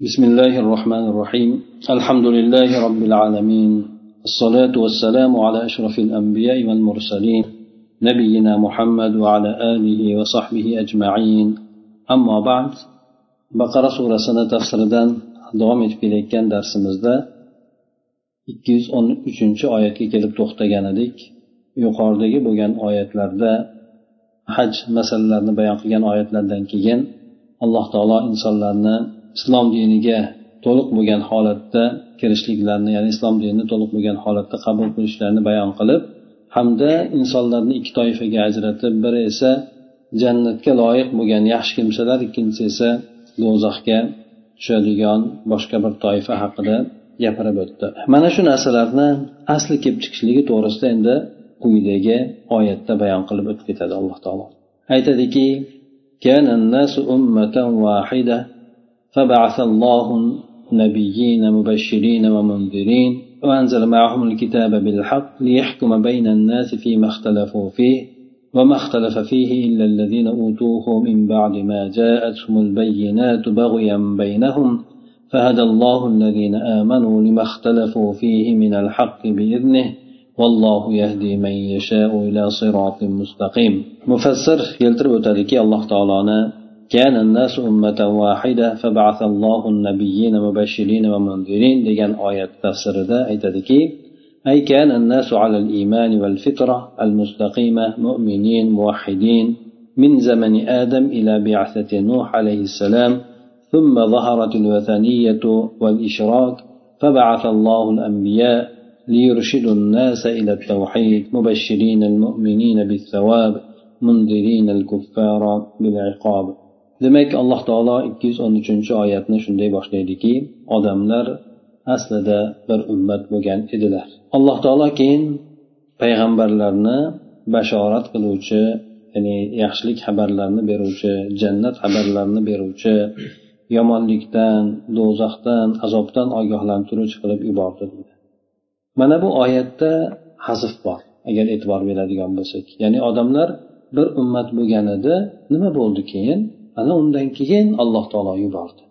بسم الله الرحمن الرحيم الحمد لله رب العالمين الصلاة والسلام على أشرف الأنبياء والمرسلين نبينا محمد وعلى آله وصحبه أجمعين أما بعد بقرة سورة سنة تفسيردان davom etib kelayotgan darsimizda ikki yuz o'n uchinchi oyatga kelib to'xtagan edik yuqoridagi bo'lgan oyatlarda haj masalalarini bayon qilgan oyatlardan keyin alloh taolo insonlarni islom diniga to'liq bo'lgan holatda kirishliklarini ya'ni islom dinini to'liq bo'lgan holatda qabul qilishlarini bayon qilib hamda insonlarni ikki toifaga ajratib biri esa jannatga loyiq bo'lgan yaxshi kimsalar ikkinchisi esa do'zaxga tushadigan boshqa bir toifa haqida gapirib o'tdi mana shu narsalarni asli kelib chiqishligi to'g'risida endi quyidagi oyatda bayon qilib o'tib ketadi alloh taolo aytadiki كان الناس أمة واحدة فبعث الله نبيين مبشرين ومنذرين وأنزل معهم الكتاب بالحق ليحكم بين الناس فيما اختلفوا فيه وما اختلف فيه إلا الذين أوتوه من بعد ما جاءتهم البينات بغيا بينهم فهدى الله الذين آمنوا لما اختلفوا فيه من الحق بإذنه والله يهدي من يشاء إلى صراط مستقيم. مفسر يلترب تلك الله تعالى كان الناس أمة واحدة فبعث الله النبيين مبشرين ومنذرين لجان آية تفسير ذا أي كان الناس على الإيمان والفطرة المستقيمة مؤمنين موحدين من زمن آدم إلى بعثة نوح عليه السلام ثم ظهرت الوثنية والإشراك فبعث الله الأنبياء ليرشدوا الناس إلى التوحيد مبشرين المؤمنين بالثواب منذرين الكفار بالعقاب. Demak alloh taolo ikki yuz o'n uchinchi oyatni shunday boshlaydiki odamlar aslida bir ummat bo'lgan edilar. Alloh taolo keyin payg'ambarlarni bashorat qiluvchi ya'ni yaxshilik xabarlarini beruvchi jannat xabarlarini beruvchi yomonlikdan do'zaxdan azobdan ogohlantiruvchi qilib yubordi mana bu oyatda hazf bor agar e'tibor beradigan bo'lsak. Ya'ni odamlar bir ummat bo'lgan edi nima bo'ldi keyin? Ana undan keyin alloh taolo yubordi.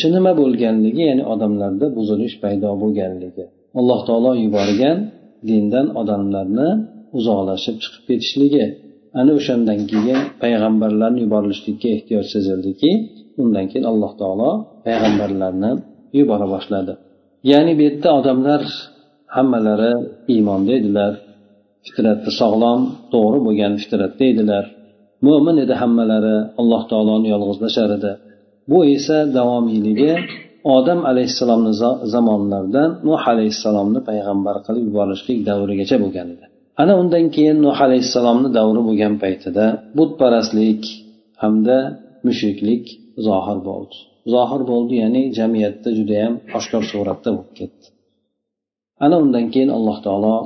Shu nima bo'lganligi ya'ni odamlarda buzilish paydo bo'lganligi. Alloh taolo yuborgan dindan odamlarni uzoqlashib chiqib ketishligi. Ana o'shandan keyin payg'ambarlarni yuborilishlikka ehtiyoj sezildiki undan keyin alloh taolo payg'ambarlarni yubora boshladi. Ya'ni bu yerda odamlar hammalari iymonda edilar fitratda sog'lom to'g'ri bo'lgan fitratda edilar mo'min edi hammalari alloh taoloni yolg'izlashar edi. Bu esa davomiyligi odam alayhissalomni zamonlaridan nuh alayhissalomni payg'ambar qilib yuborishlik davrigacha bo'lgan edi. Ana undan keyin nuh alayhissalomni davri bo'lgan paytida butparastlik hamda mushriklik zohir bo'ldi. Zohir bo'ldi ya'ni jamiyatda judayam oshkor suratda bo'lib ketdi. Ana undan keyin alloh taolo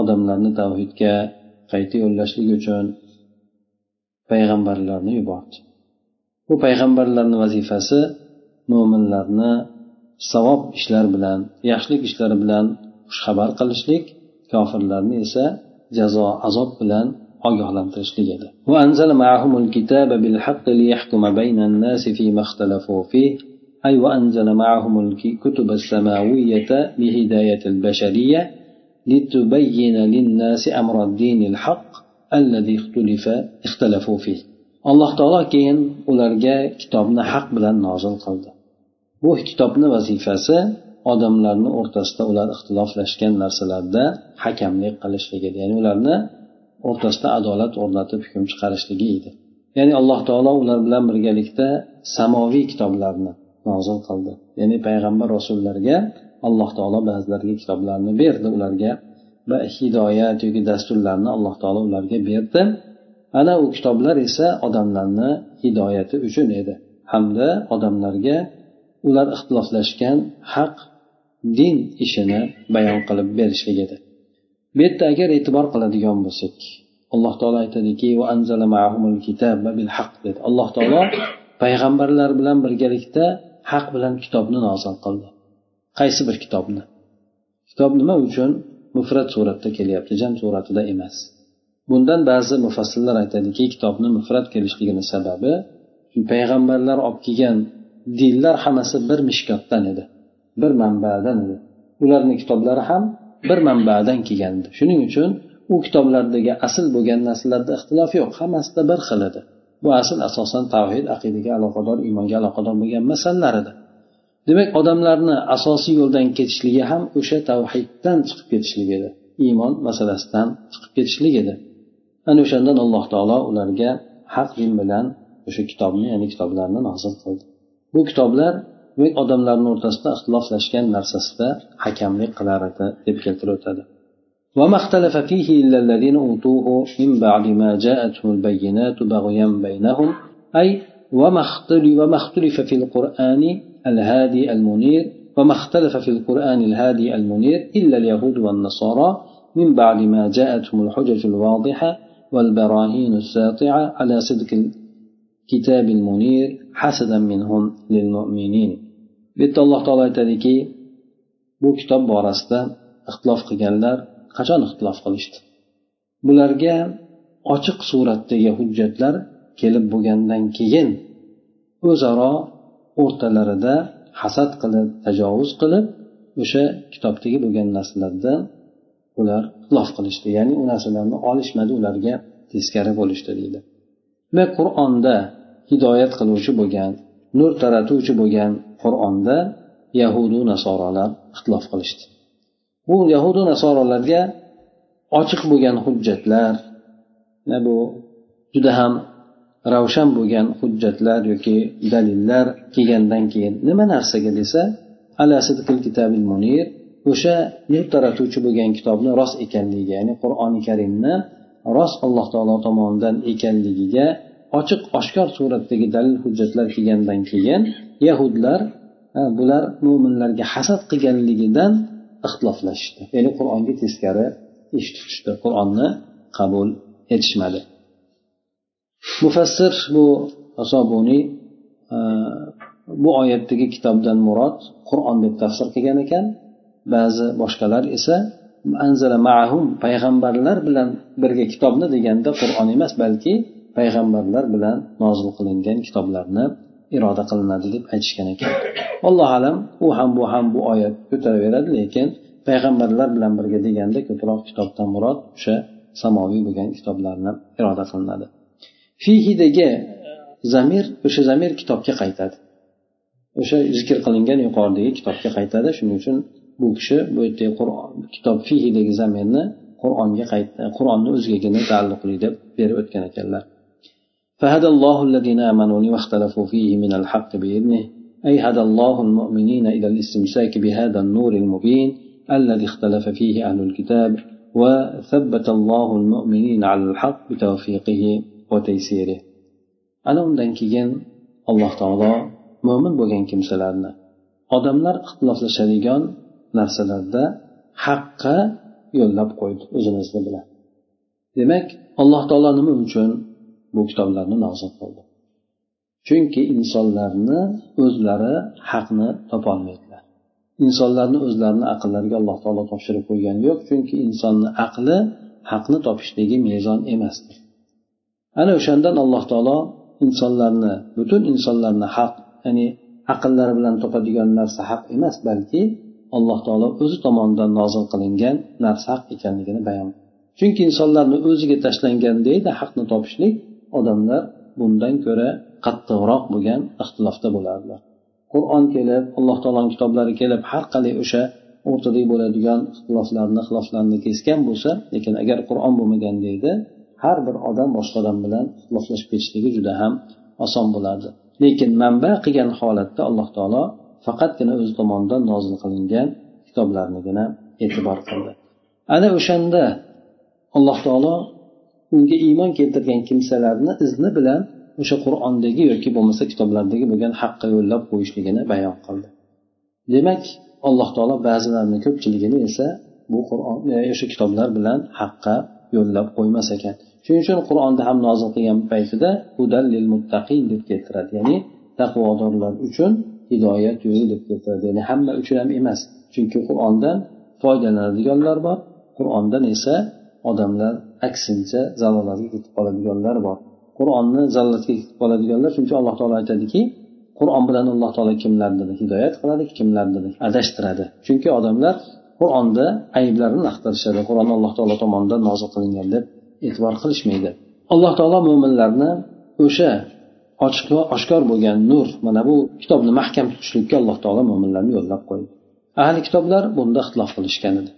odamlarni tavhidga qayta yo'llashlik uchun payg'ambarlarni yubordi bu payg'ambarlarni vazifasi mo'minlarni savob ishlar bilan yaxshilik ishlari bilan xushxabar qilishlik kofirlarni esa jazo azob bilan ogohlantirishlik edi وأنزل معهم الكتاب بالحق ليحكم بين الناس فيما اختلفوا فيه أي وأنزل معهم الكتب السماوية لهداية البشرية لتبين للناس أمر الدين الحق alloh taolo keyin ularga kitobni haq bilan nozil qildi. Bu kitobni vazifasi odamlarni o'rtasida ular ixtiloflashgan narsalarda hakamlik qilishligi edi ya'ni ularni o'rtasida adolat o'rnatib hukm chiqarishligi edi. Ya'ni alloh taolo ular bilan birgalikda samoviy kitoblarni nozil qildi. Ya'ni payg'ambar rasullarga alloh taolo ba'zilariga kitoblarni berdi ularga va hidoyat yoki dasturlarni alloh taolo ularga berdi. Ana u kitoblar esa odamlarni hidoyati uchun edi. Hamda odamlarga ular ixtiloflashgan haq din ishini bayon qilib berishlik edi. Bu yerda agar e'tibor qiladigan bo'lsak alloh taolo aytadiki dedi. Alloh taolo payg'ambarlar bilan birgalikda haq bilan kitobni nozil qildi. Qaysi bir kitobni? Kitob nima uchun? Mufrat suratda kelyapti jam suratida emas. Bundan ba'zi mufassillar aytadiki kitobni mufrat kelishligini sababi payg'ambarlar olib kelgan dinlar hammasi bir mishkotdan edi bir manbadan edi. Ularni kitoblari ham bir manbadan kelgandi. Shuning uchun u kitoblardagi asl bo'lgan narsalarda ixtilof yo'q hammasida bir xil edi. Bu asl asosan tavhid aqidaga aloqador iymonga aloqador bo'lgan masalalar edi. demak odamlarni asosiy yo'ldan ketishligi ham o'sha tavhiddan chiqib ketishlik edi iymon masalasidan chiqib ketishlik edi ana o'shandan alloh taolo ularga haq din bilan o'sha kitobni ya'ni kitoblarni nozil qildi bu kitoblar demak odamlarni o'rtasida ixtiloflashgan narsasida hakamlik qilar edi deb keltirib o'tadi وما اختلف فيه إلا الذين أوتوه من بعد ما جاءتهم البينات بغيا بينهم أي وما اختلف في القرآن الهادي المنير وما اختلف في القرآن الهادي المنير إلا اليهود والنصارى من بعد ما جاءتهم الحجج الواضحة والبراهين الساطعة على صدق الكتاب المنير حسدا منهم للمؤمنين bu yerda alloh taolo aytadiki bu kitob borasida ixtilof qilganlar qachon ixtilof qilishdi bularga ochiq suratdagi hujjatlar kelib bo'lgandan keyin o'zaro o'rtalarida hasad qilib tajovuz qilib o'sha kitobdagi bo'lgan narsalarda ular ixtilof qilishdi. Ya'ni u narsalarni olishmadi ularga teskari bo'lishdi deydi. Demak qur'onda hidoyat qiluvchi bo'lgan nur taratuvchi bo'lgan qur'onda yahudu nasorolar ixtilof qilishdi. Bu yahudu nasorolarga ochiq bo'lgan hujjatlar bu juda ham ravshan bo'lgan hujjatlar yoki dalillar kelgandan keyin nima narsaga desa munir o'sha nur taratuvchi bo'lgan kitobni rost ekanligiga ya'ni qur'oni karimni rost alloh taolo tomonidan ekanligiga ochiq oshkor suratdagi dalil hujjatlar kelgandan keyin yahudlar bular mo'minlarga hasad qilganligidan ixtiloflashishdi. Ya'ni qur'onga teskari ish tutishdi. Qur'onni qabul etishmadi. Mufassir bu asobuniy e, bu oyatdagi kitobdan murod qur'on deb tafsir qilgan ekan. Ba'zi boshqalar esa anzala maahum payg'ambarlar bilan birga kitobni deganda qur'on emas balki payg'ambarlar bilan nozil qilingan kitoblarni iroda qilinadi deb aytishgan ekan. Allohu alam u ham bu ham bu oyat ko'taraveradi lekin payg'ambarlar bilan birga deganda ko'proq kitobdan murod o'sha samoviy bo'lgan kitoblarni iroda qilinadi. Fihidagi zamir o'sha zamir kitobga qaytadi o'sha zikr qilingan yuqoridagi kitobga qaytadi shuning uchun bu kishi bu qur'on kitob fihidagi zamirni qur'onga qur'onni o'zigagina taalluqli deb berib o'tgan ekanlar فهدى الله الذين آمنوا لما اختلفوا فيه من الحق بإذنه أي هدى الله المؤمنين إلى الاستمساك بهذا النور المبين الذي اختلف فيه أهل الكتاب وثبت الله المؤمنين على الحق بتوفيقه ana undan keyin alloh taolo mo'min bo'lgan kimsalarni odamlar ixtiloflashadigan narsalarda haqqa yo'llab qo'ydi o'zimizni bilan. Demak alloh taolo nima uchun bu kitoblarni nozil qildi? Chunki insonlarni o'zlari haqni topolmaydilar insonlarni o'zlarini aqllariga alloh taolo topshirib qo'ygani yo'q chunki insonni aqli haqni topishdagi mezon emasdir. Ana o'shandan alloh taolo insonlarni butun insonlarni haq ya'ni aqllari bilan topadigan narsa haq emas balki alloh taolo o'zi tomonidan nozil qilingan narsa haq ekanligini bayon chunki insonlarni o'ziga tashlangan deydi haqni topishlik odamlar bundan ko'ra qattiqroq bo'lgan ixtilofda bo'lardilar qur'on kelib alloh taoloni kitoblari kelib har qalay o'sha o'rtada bo'ladigan ixtiloflarni xiloflarni kesgan bo'lsa lekin agar qur'on bo'lmagan deydi har bir odam boshqa odam bilan ixtiloflashib ketishligi juda ham oson bo'lardi lekin manba qilgan holatda alloh taolo faqatgina o'zi tomonidan nozil qilingan kitoblarnigina e'tibor qildi. Ana o'shanda alloh taolo unga iymon keltirgan kimsalarni izni bilan o'sha qur'ondagi yoki bo'lmasa kitoblardagi bo'lgan haqqa yo'llab qo'yishligini bayon qildi. Demak alloh taolo ba'zilarini ko'pchiligini esa bu qur'on e, o'sha kitoblar bilan haqqa yo'llab qo'ymas ekan. Shuning uchun qur'onda ham nozil qilgan paytida hudallil muttaqin deb keltiradi. Ya'ni taqvodorlar uchun hidoyat yo'li deb keltiradi. Ya'ni hamma uchun ham emas chunki qur'ondan foydalanadiganlar bor qur'ondan esa odamlar aksincha zalolatga ketib qoladiganlar bor. Qur'onni zalolatga ketib qoladiganlar shuning uchun alloh taolo aytadiki qur'on bilan alloh taolo kimlarni hidoyat qiladi kimlarni adashtiradi. Chunki odamlar qur'onda ayblarini axtarishadi. Qur'on alloh taolo tomonidan nozil qilingan deb e'tibor qilishmaydi. Alloh taolo mo'minlarni o'sha oshkor bo'lgan nur mana bu kitobni mahkam tutishlikka alloh taolo mo'minlarni yo'llab qo'ydi. Ahli kitoblar bunda ixtilof qilishgan edi.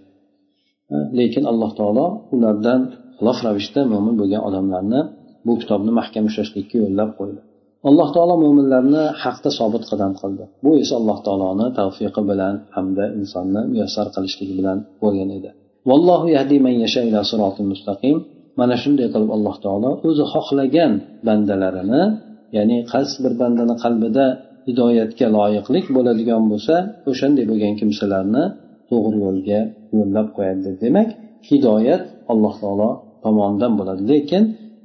Lekin alloh taolo ulardan xilof ravishda mo'min bo'lgan odamlarni bu kitobni mahkam ushlashlikka yo'llab qo'ydi. Alloh taolo mo'minlarni haqda sobit qadam qildi. Bu esa alloh taoloni tavfiqi bilan hamda insonni muyassar qilishligi bilan bo'lgan edi. Vallohu yahdi man yasha ila mustaqim. Mana shunday qilib alloh taolo o'zi xohlagan bandalarini ya'ni qaysi bir bandani qalbida hidoyatga loyiqlik bo'ladigan bo'lsa o'shanday bo'lgan kimsalarni to'g'ri yo'lga yo'llab qo'yadi. Demak hidoyat alloh taolo tomonidan bo'ladi. Lekin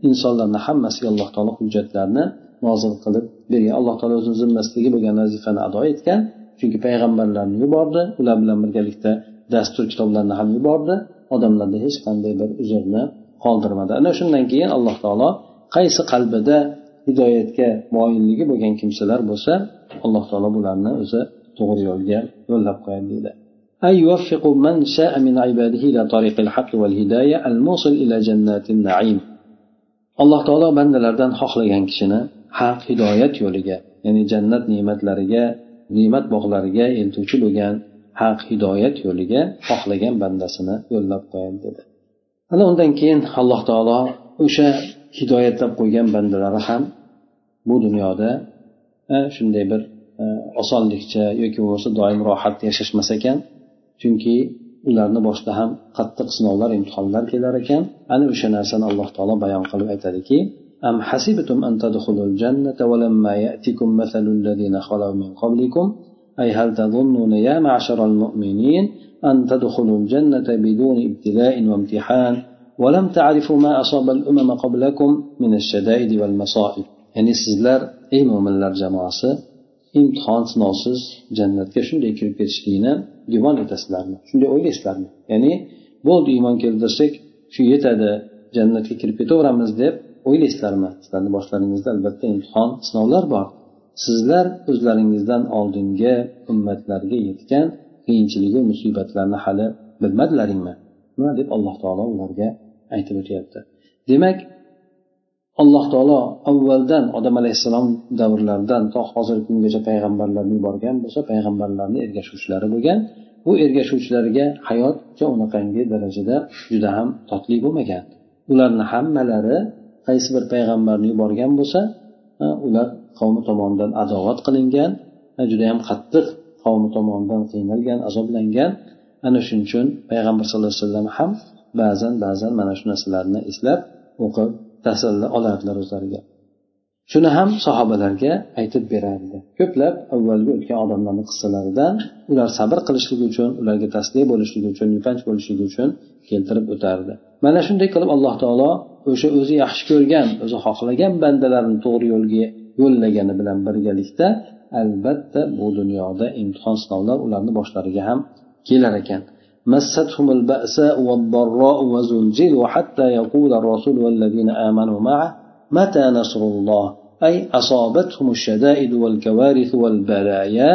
insonlarni hammasiga alloh taolo hujjatlarni nozil qilib bergan alloh taolo o'zini zimmasidagi bo'lgan vazifani ado etgan chunki payg'ambarlarni yubordi ular bilan birgalikda dastur kitoblarni ham yubordi odamlarda hech qanday bir uzrni qoldirmadi ana shundan keyin alloh taolo qaysi qalbida hidoyatga moyilligi bo'lgan kimsalar bo'lsa alloh taolo bularni o'zi to'g'ri yo'lga yo'llab qo'yadi deydi أي يوفق من شاء من عباده إلى طريق الحق والهداية الموصل إلى جنات النعيم alloh taolo bandalardan xohlagan kishini haq hidoyat yo'liga ya'ni jannat ne'matlariga ne'mat bog'lariga eltuvchi bo'lgan haq hidoyat yo'liga xohlagan bandasini yo'llab qo'yadi dedi. Ana undan keyin alloh taolo o'sha hidoyatlab qo'ygan bandalari ham bu dunyoda e, shunday bir e, osonlikcha yoki bo'lmasa doim rohat yashashmas ekan chunki ularni boshida ham qattiq sinovlar imtihonlar kelar ekan. Ana o'sha narsani alloh taolo bayon qilib aytadiki أم حسبتم أن تدخلوا الجنة ولما يأتكم مثل الذين خلوا من قبلكم؟ أي هل تظنون يا معشر المؤمنين أن تدخلوا الجنة بدون ابتلاء وامتحان ولم تعرفوا ما أصاب الأمم قبلكم من الشدائد والمصائب؟ يعني سيزلر أي مؤمن لرجم imtihon sinovsiz jannatga shunday kirib ketishlikni gumon etasizlarmi? Shunday o'ylaysizlarmi? Ya'ni bo'ldi iymon keltirsak shu yetadi jannatga kirib ketaveramiz deb o'ylaysizlarmi? Sizlarni boshlaringizda albatta imtihon sinovlar bor. Sizlar o'zlaringizdan oldingi ummatlarga yetgan qiyinchiligu musibatlarni hali bilmadilaringmi? Nima deb alloh taolo ularga aytib o'tyapti? Demak alloh taolo avvaldan odam alayhissalom davrlaridan to hozirgi kungacha payg'ambarlarni yuborgan bo'lsa payg'ambarlarni ergashuvchilari bo'lgan. Bu ergashuvchilarga hayotcha unaqangi darajada juda ham totli bo'lmagan. Ularni hammalari qaysi bir payg'ambarni yuborgan bo'lsa ular qavmi tomonidan adovat qilingan judayam qattiq qavmi tomonidan qiynalgan azoblangan. Ana shuning uchun payg'ambar sallallohu alayhi vasallam ham ba'zan ba'zan mana shu narsalarni eslab o'qib tasalli olardilar o'zlariga. Shuni ham sahobalarga aytib berardi. Ko'plab avvalgi o'tgan odamlarni qissalaridan ular sabr qilishligi uchun ularga taslim bo'lishligi uchun yupanch bo'lishligi uchun keltirib o'tardi. mana shunday qilib alloh taolo o'sha o'zi yaxshi ko'rgan o'zi xohlagan bandalarini to'g'ri yo'lga yo'llagani bilan birgalikda albatta bu dunyoda imtihon sinovlar ularni boshlariga ham kelar ekan مستهم البأساء والضراء وزلزلوا حتى يقول الرسول والذين آمنوا معه متى نصر الله أي أصابتهم الشدائد والكوارث والبلايا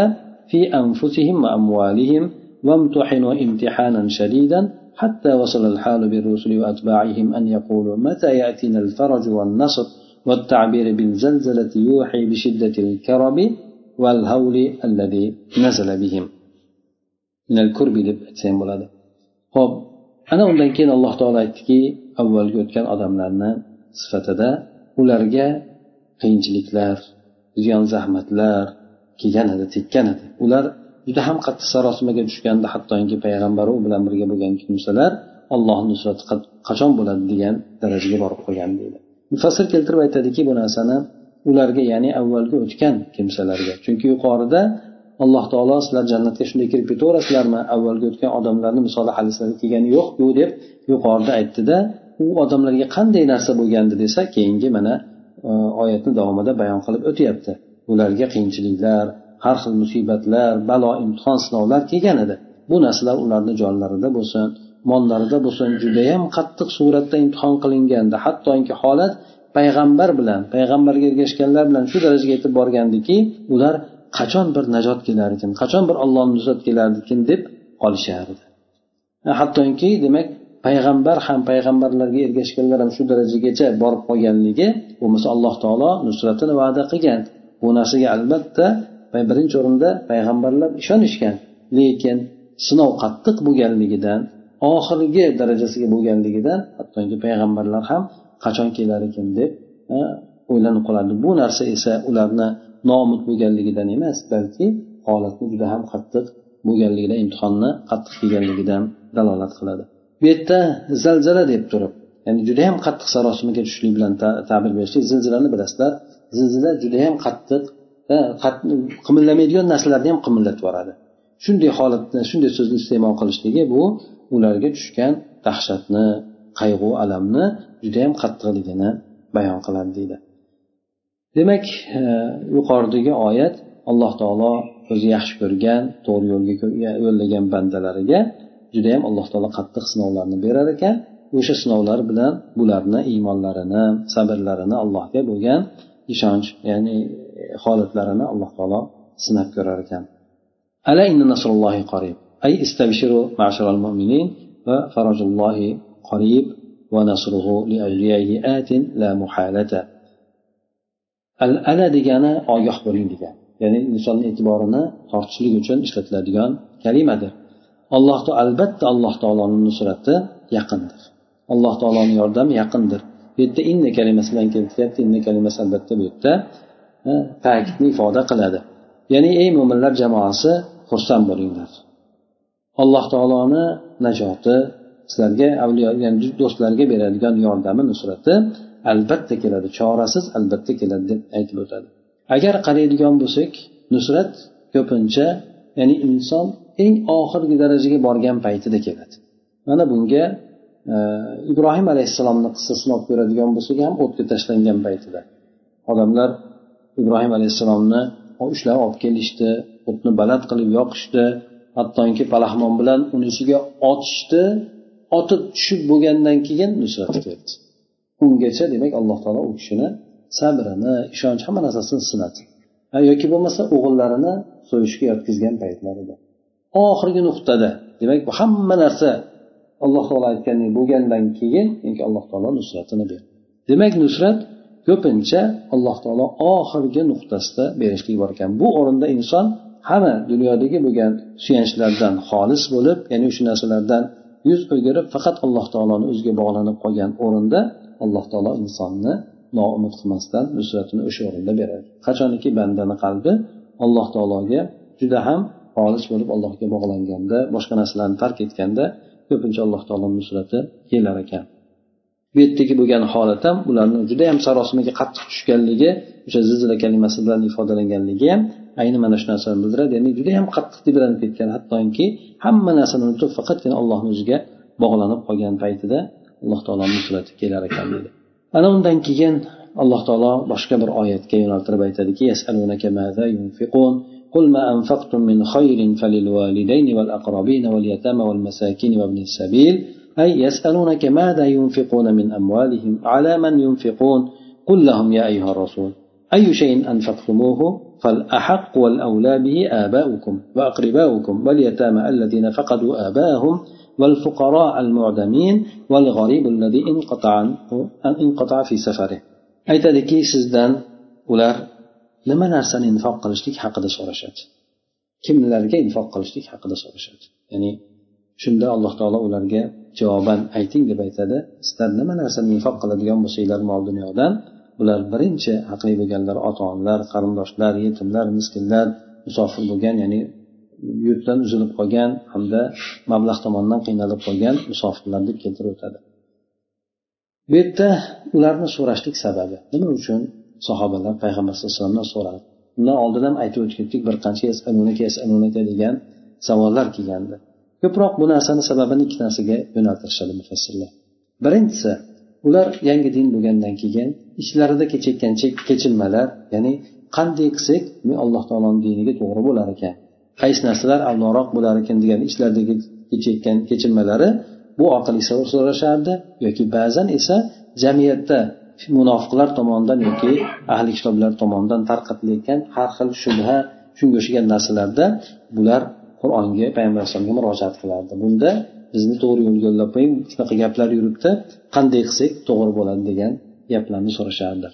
في أنفسهم وأموالهم وامتحنوا امتحانا شديدا حتى وصل الحال بالرسل وأتباعهم أن يقولوا متى يأتينا الفرج والنصر والتعبير بالزلزلة يوحي بشدة الكرب والهول الذي نزل بهم من الكرب deb aytsam bo'ladi ho'p ana undan keyin alloh taolo aytdiki avvalgi o'tgan odamlarni sifatida ularga qiyinchiliklar ziyon zahmatlar kelgan edi tekkan edi ular juda ham qattiq sarosimaga tushganda hattoki payg'ambar u bilan birga bo'lgan kimsalar allohni nusrati qachon bo'ladi degan darajaga borib qolgan deydi. Mufassir keltirib aytadiki bu narsani ularga ya'ni avvalgi o'tgan kimsalarga chunki yuqorida alloh taolo sizlar jannatga shunday kirib ketaverasizlarmi? Avvalgi o'tgan odamlarni misoli hadislarda kelgani yo'q deb yuqorida aytdida u odamlarga qanday narsa bo'lgandi desa keyingi mana e, oyatni davomida bayon qilib o'tyapti. Ularga qiyinchiliklar har xil musibatlar balo imtihon sinovlar kelgan edi. Bu narsalar ularni jonlarida bo'lsin mollarida bo'lsin judayam qattiq suratda imtihon qilinganda hattoki holat payg'ambar bilan payg'ambarga ergashganlar bilan shu darajaga yetib borgandiki ular qachon bir najot kelar ekan qachon bir ollohni nusrat kelardikin deb qolishardi hattoki demak payg'ambar ham payg'ambarlarga ergashganlar ham shu darajagacha borib qolganligi bo'lmasa alloh taolo nusratini va'da qilgan. Bu narsaga albatta birinchi o'rinda payg'ambarlar ishonishgan lekin sinov qattiq bo'lganligidan oxirgi darajasiga bo'lganligidan hattoki payg'ambarlar ham qachon kelar ekan deb o'ylanib qolardi. Bu narsa esa ularni nomud bo'lganligidan emas balki holatni juda ham qattiq bo'lganligidan imtihonni qattiq kelganligidan dalolat qiladi. Bu yerda zalzala deb turib ya'ni juda ham qattiq sarosimaga tushishlik bilan ta'bir berishlik zilzilani bilasizlar zilzila judayam qattiq qimillamaydigan narsalarni ham qimillatib yuboradi. Shunday holatda shunday so'zni iste'mol qilishligi bu ularga tushgan dahshatni qayg'u alamni judayam qattiqligini bayon qiladi deydi. Demak e, yuqoridagi oyat alloh taolo o'zi yaxshi ko'rgan to'g'ri yo'lga yo'llagan bandalariga judayam alloh taolo qattiq sinovlarni berar ekan. O'sha sinovlar bilan bularni iymonlarini sabrlarini allohga bo'lgan ishonch ya'ni holatlarini alloh taolo sinab ko'rar ekan. Ala inna nasrullohi qorib ay istabshiru ma'sharal mu'minin va farajullohi qorib va nasruhu li atin la muhalata. Al ala degani ogoh bo'ling degan. Ya'ni insonni e'tiborini tortishlik uchun ishlatiladigan kalimadir. Alloh albatta alloh taoloni nusrati yaqindir. Alloh taoloni yordami yaqindir. Bu yerda inna kalimasi bilan keltiryapti inna kalimasi albatta bu yerda. Ta'kidni ifoda qiladi. Ya'ni ey mo'minlar jamoasi xursand bo'linglar. Alloh taoloni najoti sizlarga avliyo ya'ni do'stlarga beradigan yordami nusrati albatta keladi chorasiz albatta keladi deb aytib o'tadi. Agar qaraydigan bo'lsak nusrat ko'pincha ya'ni inson eng oxirgi darajaga borgan paytida keladi. Mana bunga e, ibrohim alayhissalomni qissasini olib ko'radigan bo'lsak ham o'tga tashlangan paytida. Odamlar ibrohim alayhissalomni ushlab olib kelishdi o'tni baland qilib yoqishdi. Hattoki palaxmon bilan uni ustiga otishdi. Otib tushib bo'lgandan keyin nusrat keldi. Ungacha demak alloh taolo u kishini sabrini ishonch hamma narsasini sinadi yoki bo'lmasa o'g'illarini so'yishga yotkizgan paytlarida oxirgi nuqtada demak bu hamma narsa alloh taolo aytgandek bo'lgandan keyin alloh taolo nusratini berdi. Demak nusrat ko'pincha alloh taolo oxirgi nuqtasida berishlik bor ekan. Bu o'rinda inson hamma dunyodagi bo'lgan suyanchlardan xolis bo'lib ya'ni o'sha narsalardan yuz o'girib faqat alloh taoloni o'ziga bog'lanib qolgan o'rinda alloh taolo insonni noumid qilmasdan nusratini o'sha o'rinda beradi. Qachoniki bandani qalbi alloh taologa juda ham xolis bo'lib allohga bog'langanda boshqa narsalarni tark etganda ko'pincha alloh taoloni nusrati kelar ekan. bu yerdagi bo'lgan holat ham ularni judayam sarosimaga qattiq tushganligi o'sha zilzila kalimasi bilan ifodalanganligi ham ayni mana shu narsani bildiradi ya'ni judayam qattiq tebranib ketgan hattoki hamma narsani unutib faqatgina allohni o'ziga bog'lanib qolgan paytida alloh taoloni nusrati kelar ekan deydi ana undan keyin alloh taolo boshqa bir oyatga yo'naltirib aytadiki قل ما أنفقتم من خير فللوالدين والأقربين واليتامى والمساكين وابن السبيل أي يسألونك ماذا ينفقون من أموالهم؟ على من ينفقون؟ قل لهم يا أيها الرسول أي شيء أنفقتموه؟ فالأحق والأولى به آباؤكم وأقرباؤكم واليتامى الذين فقدوا آباءهم والفقراء المعدمين والغريب الذي انقطع انقطع في سفره. Aytadiki sizdan ular nima narsani infoq qilishlik haqida so'rashadi kimlarga infoq qilishlik haqida so'rashadi ya'ni shunda alloh taolo ularga javoban ayting deb aytadi. Sizlar nima narsani infoq qiladigan bo'lsanglar mol dunyodan bular birinchi haqli bo'lganlar ota onalar qarindoshlar yetimlar miskinlar musofir bo'lgan ya'ni yurtdan uzilib qolgan hamda mablag' tomonidan qiynalib qolgan musofirlar deb keltirib o'tadi. Bu yerda ularni so'rashlik sababi nima uchun sahobalar payg'ambar sallallohu alayhi vasallamdan so'radi? Undan oldin ham aytib o'tib ketdik bir qancha degan savollar kelgandi. Ko'proq bu narsani sababini ikki narsaga yo'naltirishadi mufassirlar. Birinchisi ular yangi din bo'lgandan keyin ichlarida kechayotgan kechinmalar ya'ni qanday qilsak alloh taoloni diniga to'g'ri bo'lar ekan qaysi narsalar avvalroq bo'lar ekan degan ichlaridagi kechayotgan kechinmalari bu orqali so'rashardi yoki ba'zan esa jamiyatda munofiqlar tomonidan yoki ahli kitoblar tomonidan tarqatilayotgan har xil shubha shunga o'xshagan narsalarda bular qur'onga payg'ambar alayhisalomga murojaat qilardi. Bunda bizni to'g'ri yo'lga yo'llab qo'ying shunaqa gaplar yuribdi. Qanday qilsak to'g'ri bo'ladi degan gaplarni so'rashardi.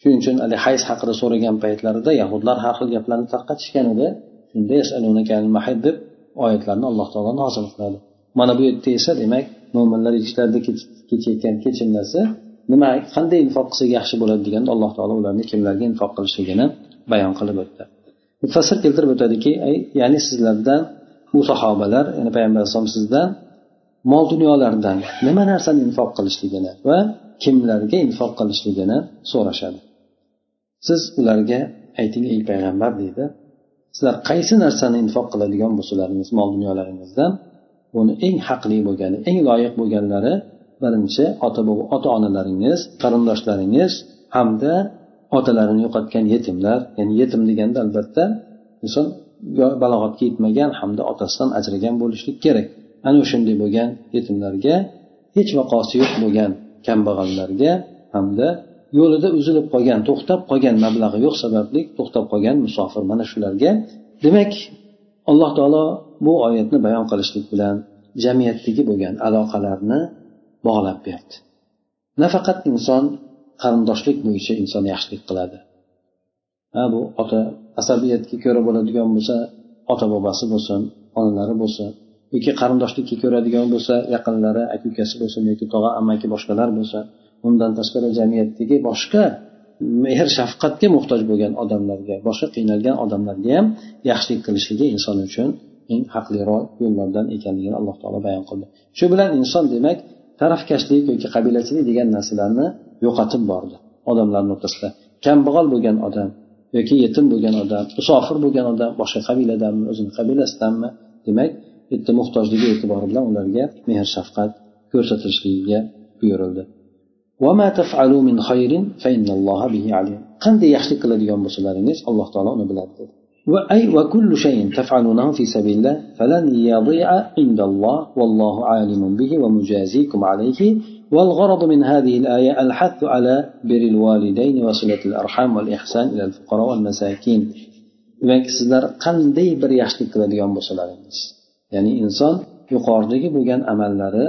Shuning uchun haligi hayz haqida so'ragan paytlarida yahudlar har xil gaplarni tarqatishgan edi. Shunda deb oyatlarni alloh taolo nozil qiladi. Mana bu yerda esa demak mo'minlar ichlarida kechayotgan kechimlasi nima qanday infoq qilsak yaxshi bo'ladi deganda alloh taolo ularni kimlarga infoq qilishligini bayon qilib o'tdi. Mufassir keltirib o'tadiki ya'ni sizlardan u sahobalar ya'ni payg'ambar alayhisalom sizdan mol dunyolardan nima narsani infoq qilishligini va kimlarga infoq qilishligini so'rashadi. Siz ularga ayting ey payg'ambar deydi. Sizlar qaysi narsani infoq qiladigan bo'lsalaringiz mol dunyolaringizdan uni eng haqli bo'lgani eng loyiq bo'lganlari birinchi ota ota onalaringiz qarindoshlaringiz hamda otalarini yo'qotgan yetimlar ya'ni yetim deganda albatta inson balog'atga yetmagan hamda otasidan ajragan bo'lishlik kerak. Ana o'shanday bo'lgan yetimlarga hech vaqosi yo'q bo'lgan kambag'allarga hamda yo'lida uzilib qolgan to'xtab qolgan mablag'i yo'q sababli to'xtab qolgan musofir mana shularga. Demak alloh taolo bu oyatni bayon qilishlik bilan jamiyatdagi bo'lgan aloqalarni bog'lab berdi. Nafaqat inson qarindoshlik bo'yicha inson yaxshilik qiladi. Ha bu ota asabiyatga ko'ra bo'ladigan bo'lsa ota bobasi bo'lsin onalari bo'lsin yoki qarindoshlikka ko'radigan bo'lsa yaqinlari aka ukasi bo'lsin yoki tog'a amaki boshqalar bo'lsa undan tashqari jamiyatdagi boshqa mehr shafqatga muhtoj bo'lgan odamlarga boshqa qiynalgan odamlarga ham yaxshilik qilishligi inson uchun eng haqliroq yo'llardan ekanligini alloh taolo bayon qildi. Shu bilan inson demak tarafkashlik yoki qabilachilik degan narsalarni yo'qotib bordi odamlarni o'rtasida kambag'al bo'lgan odam yoki yetim bo'lgan odam musofir bo'lgan odam boshqa qabiladanmi o'zini qabilasidanmi demak bitta muhtojligi e'tibori bilan ularga mehr shafqat ko'rsatilishligiga buyurildi qanday yaxshilik qiladigan bo'lsalaringiz alloh taolo uni biladi dedi وأي وكل شيء تفعلونه في سبيل الله فلن يضيع عند الله والله عالم به ومجازيكم عليه والغرض من هذه الآية الحث على بر الوالدين وصلة الأرحام والإحسان إلى الفقراء والمساكين demak sizlar qanday bir yaxshilik qiladigan bo'lsalaringiz ya'ni inson yuqoridagi bo'lgan amallari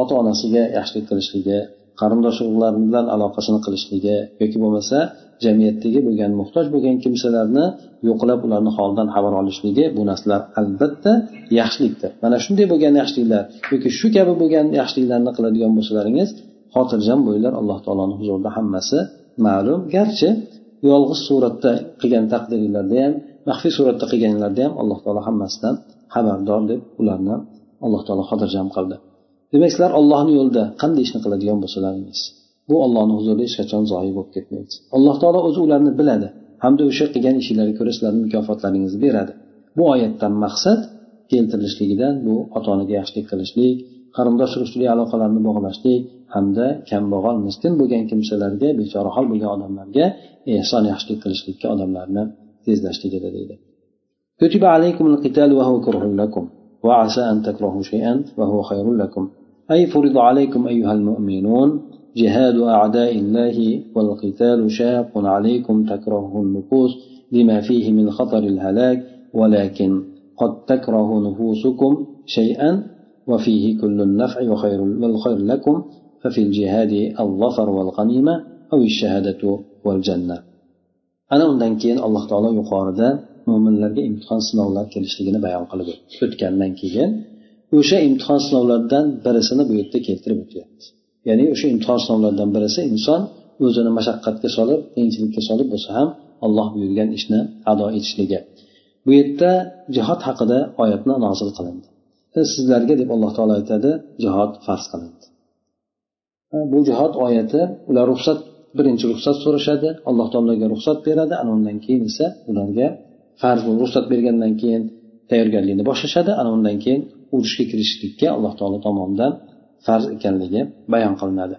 ota onasiga yaxshilik qilishligi qarindosh urug'lar bilan aloqasini qilishligi yoki bo'lmasa jamiyatdagi bo'lgan muhtoj bo'lgan kimsalarni yo'qlab ularni holidan xabar olishligi bu narsalar albatta yaxshilikdir. Mana shunday bo'lgan yaxshiliklar yoki shu kabi bo'lgan yaxshiliklarni qiladigan bo'lsalaringiz xotirjam bo'linglar alloh taoloni huzurida hammasi ma'lum. Garchi yolg'iz suratda qilgan taqdiringlarda ham maxfiy suratda qilganinglarda ham alloh taolo hammasidan xabardor deb ularni alloh taolo xotirjam qildi. demak sizlar ollohni yo'lida qanday ishni qiladigan bo'lsalaringiz bu ollohni huzurida hech qachon zoyi bo'lib ketmaydi alloh taolo o'zi ularni biladi hamda o'sha qilgan ishinglarga ko'ra sizlarni mukofotlaringizni beradi bu oyatdan maqsad keltirilishligidan bu ota onaga yaxshilik qilishlik qarindosh urug'chilik aloqalarni bog'lashlik hamda kambag'al miskin bo'lgan kimsalarga bechorahol bo'lgan odamlarga ehson yaxshilik qilishlikka odamlarni tezlashligida deydi كتب عليكم القتال وهو كره لكم وعسى أن تكرهوا شيئا وهو خير لكم أي فرض عليكم أيها المؤمنون جهاد أعداء الله والقتال شاق عليكم تكرهه النفوس لما فيه من خطر الهلاك ولكن قد تكره نفوسكم شيئا وفيه كل النفع وخير والخير لكم ففي الجهاد الظفر والغنيمة أو الشهادة والجنة. أنا undan keyin alloh taolo yuqorida mo'minlarga imtihon sinovlar kelishligini bayon qilib o'tgandan keyin o'sha imtihon sinovlardan birisini bu yerda keltirib o'tyapti ya'ni o'sha imtihon sinovlardan birisi inson o'zini mashaqqatga solib qiyinchilikka solib bo'lsa ham alloh buyurgan ishni ado etishligi. Bu yerda jihod haqida oyatni nozil qilindi. Sizlarga deb alloh taolo aytadi jihod farz qilindi. Bu jihod oyati ular ruxsat birinchi ruxsat so'rashadi alloh taologa ruxsat beradi ana undan keyin esa ularga farz ruxsat bergandan keyin tayyorgarlikni boshlashadi ana undan keyin urushga kirishlikka alloh taolo tomonidan farz ekanligi bayon qilinadi.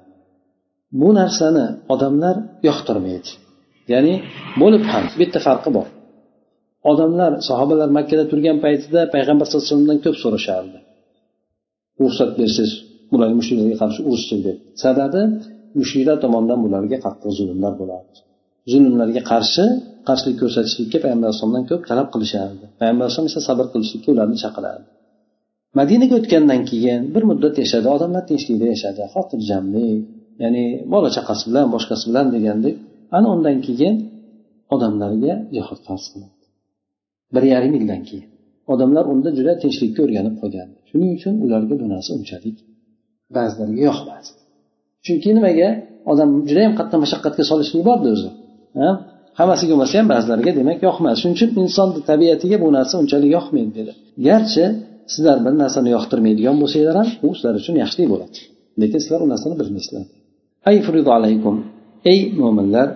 Bu narsani odamlar yoqtirmaydi. Ya'ni bo'lib ham bitta farqi bor. Odamlar sahobalar makkada turgan paytida payg'ambar sallallohu alayhi vasallamdan ko'p so'rashardi. Ruxsat bersangiz bularga mushriklarga qarshi urushsin deb. Sababi mushriklar tomonidan bularga qattiq zulmlar bo'lardi. Zulmlarga qarshi qarshilik ko'rsatishlikka payg'ambar alayhisalomdan ko'p talab qilishardi. Payg'ambar alayhisalom esa sabr qilishlikka ularni chaqirardi. Madinaga o'tgandan keyin bir muddat yashadi odamlar tinchlikda yashadi. Xotirjamlik ya'ni bola chaqasi bilan boshqasi bilan degandek ana undan keyin odamlarga jihod farz qilindi bir yarim yildan keyin. Odamlar unda juda tinchlikka o'rganib qolgan shuning uchun ularga bu narsa unchalik ba'zilariga yoqmadi chunki nimaga? Odam judayam qattiq mashaqqatga solishlik borda o'zi. Hammasiga bo'lmasa ham ba'zilariga demak yoqmadi shuning uchun insonni tabiatiga bu narsa unchalik yoqmaydi dedi. Garchi sizlar bir narsani yoqtirmaydigan bo'lsanglar ham u sizlar uchun yaxshilik bo'ladi. Lekin sizlar u narsani bilmaysizlar ey mo'minlar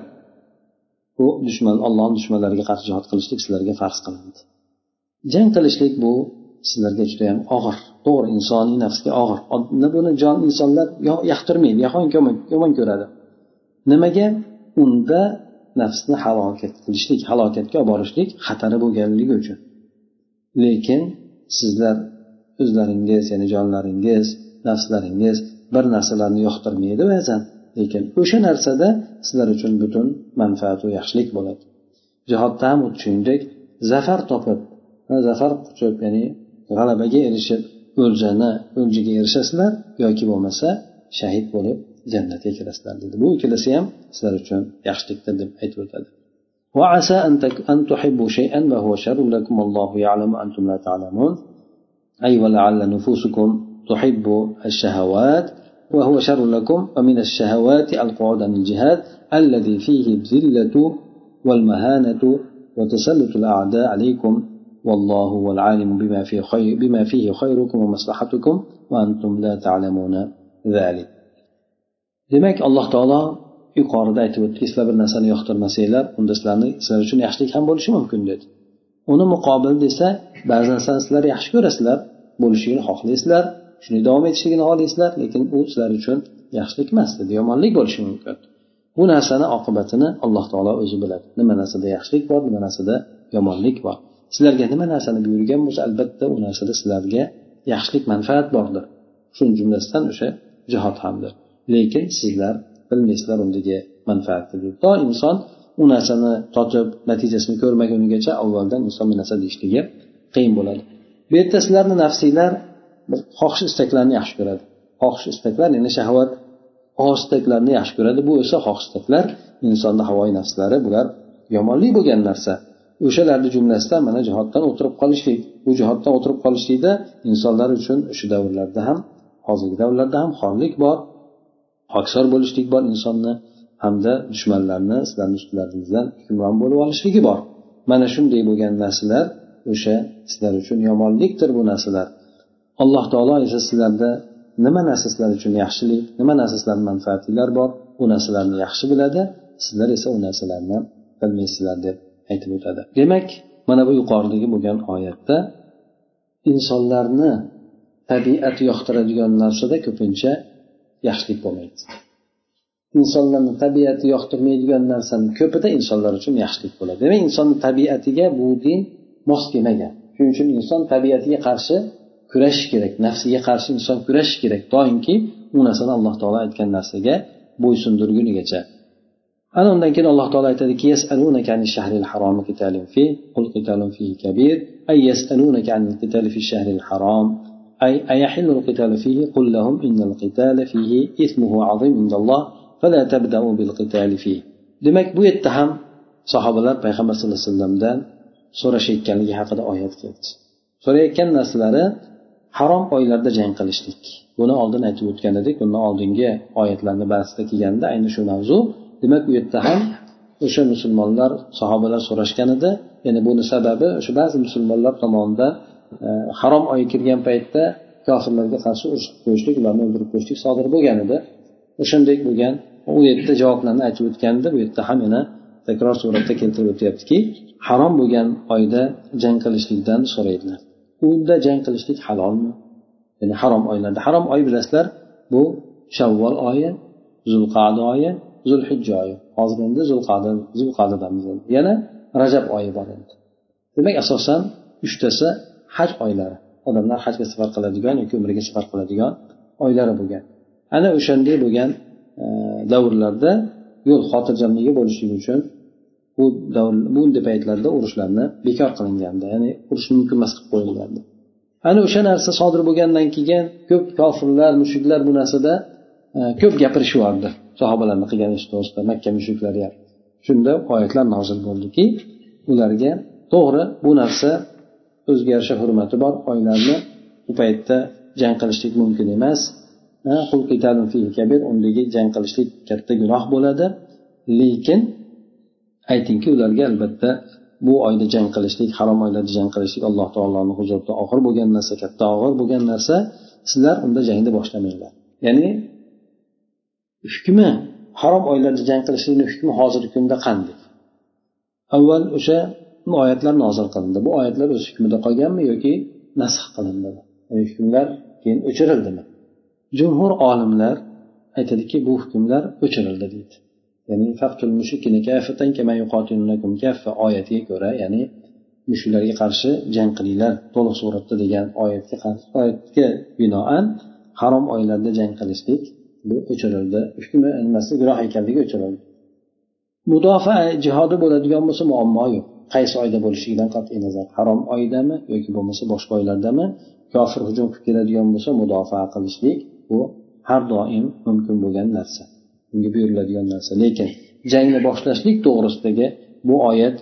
bu dushman ollohni dushmanlariga qarshi jihod qilishlik sizlarga farz qilindi. Jang qilishlik bu sizlarga judayam og'ir to'g'ri insoniy nafsga og'ir. Buni jon insonlar yoqtirmaydi yomon ko'radi. Nimaga? Unda nafsni halokat qilishlik halokatga olib borishlik xatari bo'lganligi uchun. Lekin sizlar o'zlaringiz ya'ni jonlaringiz nafslaringiz bir narsalarni yoqtirmaydi ba'zan lekin o'sha narsada sizlar uchun butun manfaatu yaxshilik bo'ladi. Jihodda ham xuddi shuningdek zafar topib zafar quchib ya'ni g'alabaga erishib o'ljani o'ljaga erishasizlar yoki bo'lmasa shahid bo'lib jannatga kirasizlar dedi. Bu ikkalasi ham sizlar uchun yaxshilikdir deb aytib o'tadi. وعسى أن, أن تحبوا شيئا وهو شر لكم والله يعلم أنتم لا تعلمون. أي ولعل نفوسكم تحب الشهوات وهو شر لكم. ومن الشهوات القعود عن الجهاد الذي فيه الذلة والمهانة وتسلط الأعداء عليكم. والله هو العالم بما فيه خير بما فيه خيركم ومصلحتكم وأنتم لا تعلمون ذلك. Demak alloh taolo yuqorida aytib o'tdiki sizlar bir narsani yoqtirmasanglar unda sizlarni sizlar uchun yaxshilik ham bo'lishi mumkin dedi. Uni muqobil desa ba'zi narsani sizlar yaxshi ko'rasizlar bo'lishligini xohlaysizlar shuni davom etishligini xohlaysizlar lekin u sizlar uchun yaxshilik emas dedi yomonlik bo'lishi mumkin. Bu narsani oqibatini alloh taolo o'zi biladi. Nima narsada yaxshilik bor nima narsada yomonlik bor. Sizlarga nima narsani buyurgan bo'lsa albatta u narsada sizlarga yaxshilik manfaat bordir. Shuni jumlasidan o'sha jihod hamdir. Lekin sizlar bilmaysizlar undagi manfaatni deb to inson u narsani totib natijasini ko'rmagunigacha avvaldan inson bu narsa deyishligi qiyin bo'ladi. Bu yerda sizlarni nafsiylar xohish istaklarni yaxshi ko'radi. Xohish istaklar ya'ni shahvat xohish istaklarni yaxshi ko'radi. Bu esa xohish istaklar insonni havoyi nafslari bular yomonlik bo'lgan narsa. O'shalarni jumlasidan mana jihoddan o'tirib qolishlik. Bu jihoddan o'tirib qolishlikda insonlar uchun o'sha davrlarda ham hozirgi davrlarda ham xorlik bor. Hokisor bo'lishlik bor insonni hamda dushmanlarni sizlarni ustilaringizdan hukmron bo'lib olishligi bor. Mana shunday bo'lgan narsalar o'sha sizlar uchun yomonlikdir bu narsalar. Alloh taolo esa sizlarda nima narsa sizlar uchun yaxshilik nima narsa sizlarni manfaatlilar bor u narsalarni yaxshi biladi sizlar esa u narsalarni bilmaysizlar deb aytib o'tadi. Demak mana bu yuqoridagi bo'lgan oyatda insonlarni tabiati yoqtiradigan narsada ko'pincha yaxshilik bo'lmaydi. Insonlarni tabiati yoqtirmaydigan narsani ko'pida insonlar uchun yaxshilik bo'ladi. Demak insonni tabiatiga bu din mos kelmagan. Shuning uchun inson tabiatiga qarshi kurashish kerak nafsiga qarshi inson kurashishi kerak doimki u narsani alloh taolo aytgan narsaga bo'ysundirgunigacha ana undan keyin alloh taolo aytadiki yasalunaka anil shahril harom qitalin fi qul qitalun fi kabir. Ay yasalunaka anil qitali fi shahril harom أي أيحل القتال فيه قل لهم إن القتال فيه إثمه عظيم عند الله فلا تبدأوا بالقتال فيه demak bu yerda ham sahobalar payg'ambar sallallohu alayhi vasallamdan so'rashayotganligi haqida oyat keldi so'rayotgan narsalari harom oylarda jang qilishlik buni oldin aytib o'tgan edik bundan oldingi oyatlarni ba'zida kelganda ayni shu mavzu demak u yerda ham o'sha musulmonlar sahobalar so'rashgan edi ya'ni buni sababi o'sha ba'zi musulmonlar tomonidan e, E, harom oyi kirgan paytda kofirlarga qarshi urush qilib qo'yishlik ularni o'ldirib qo'yishlik sodir bo'lgan edi. E, O'shandek bo'lgan u yerda javoblarni aytib o'tganda bu yerda ham yana takror suratda keltirib o'tyaptiki harom bo'lgan oyda jang qilishlikdan so'raydilar. Unda jang qilishlik halolmi? Ya'ni harom oylarda harom oy bilasizlar bu shavvol oyi zulqada oyi zulhijja oyi. Hozir endi zulqada zulqadadamiz yana rajab oyi bor endi. Demak asosan uchtasi haj oylari. Odamlar hajga safar qiladigan yoki umraga safar qiladigan oylari bo'lgan. Ana o'shanday bo'lgan e, davrlarda yo'l xotirjamligi bo'lishligi uchun bu davr bunday paytlarda urushlarni bekor qilingandi ya'ni urush mumkin emas qilib qo'yilgandi ana o'sha narsa sodir bo'lgandan keyin ko'p kofirlar mushuklar bu narsada e, ko'p gapirishyapti sahobalarni qilgan ishi to'g'risida makka mushuklari ham. Shunda oyatlar nozil bo'ldiki ularga to'g'ri bu narsa o'ziga yarasha hurmati bor. Oylarni u paytda jang qilishlik mumkin emas. Undagi jang qilishlik katta gunoh bo'ladi. Lekin aytingki ularga albatta bu oyda jang qilishlik harom oylarda jang qilishlik alloh taoloni huzurida og'ir bo'lgan narsa katta og'ir bo'lgan narsa sizlar unda jangni boshlamanglar ya'ni hukmi harom oylarda jang qilishlikni hukmi hozirgi kunda qanday? Avval o'sha bu oyatlar nozil qilindi. Bu oyatlar o'z hukmida qolganmi yoki nasx qilindimi hukmlar keyin o'chirildimi? Jumhur olimlar aytadiki bu hukmlar o'chirildi deydi. Ya'ni oyatiga ko'ra ya'ni mushuklarga qarshi jang qilinglar to'liq suratda degan oyatga oyatga binoan harom oylarda jang qilishlik bu o'chirildi. Hukmi nimasi? Gunoh ekanligi o'chirildi. Mudofaa jihodi bo'ladigan bo'lsa muammo yo'q. Qaysi oyda bo'lishligidan qat'iy nazar. Harom oydami yoki bo'lmasa boshqa oylardami? Kofir hujum qilib keladigan bo'lsa mudofaa qilishlik bu har doim mumkin bo'lgan narsa. Unga buyuriladigan narsa. Lekin jangni boshlashlik to'g'risidagi bu oyat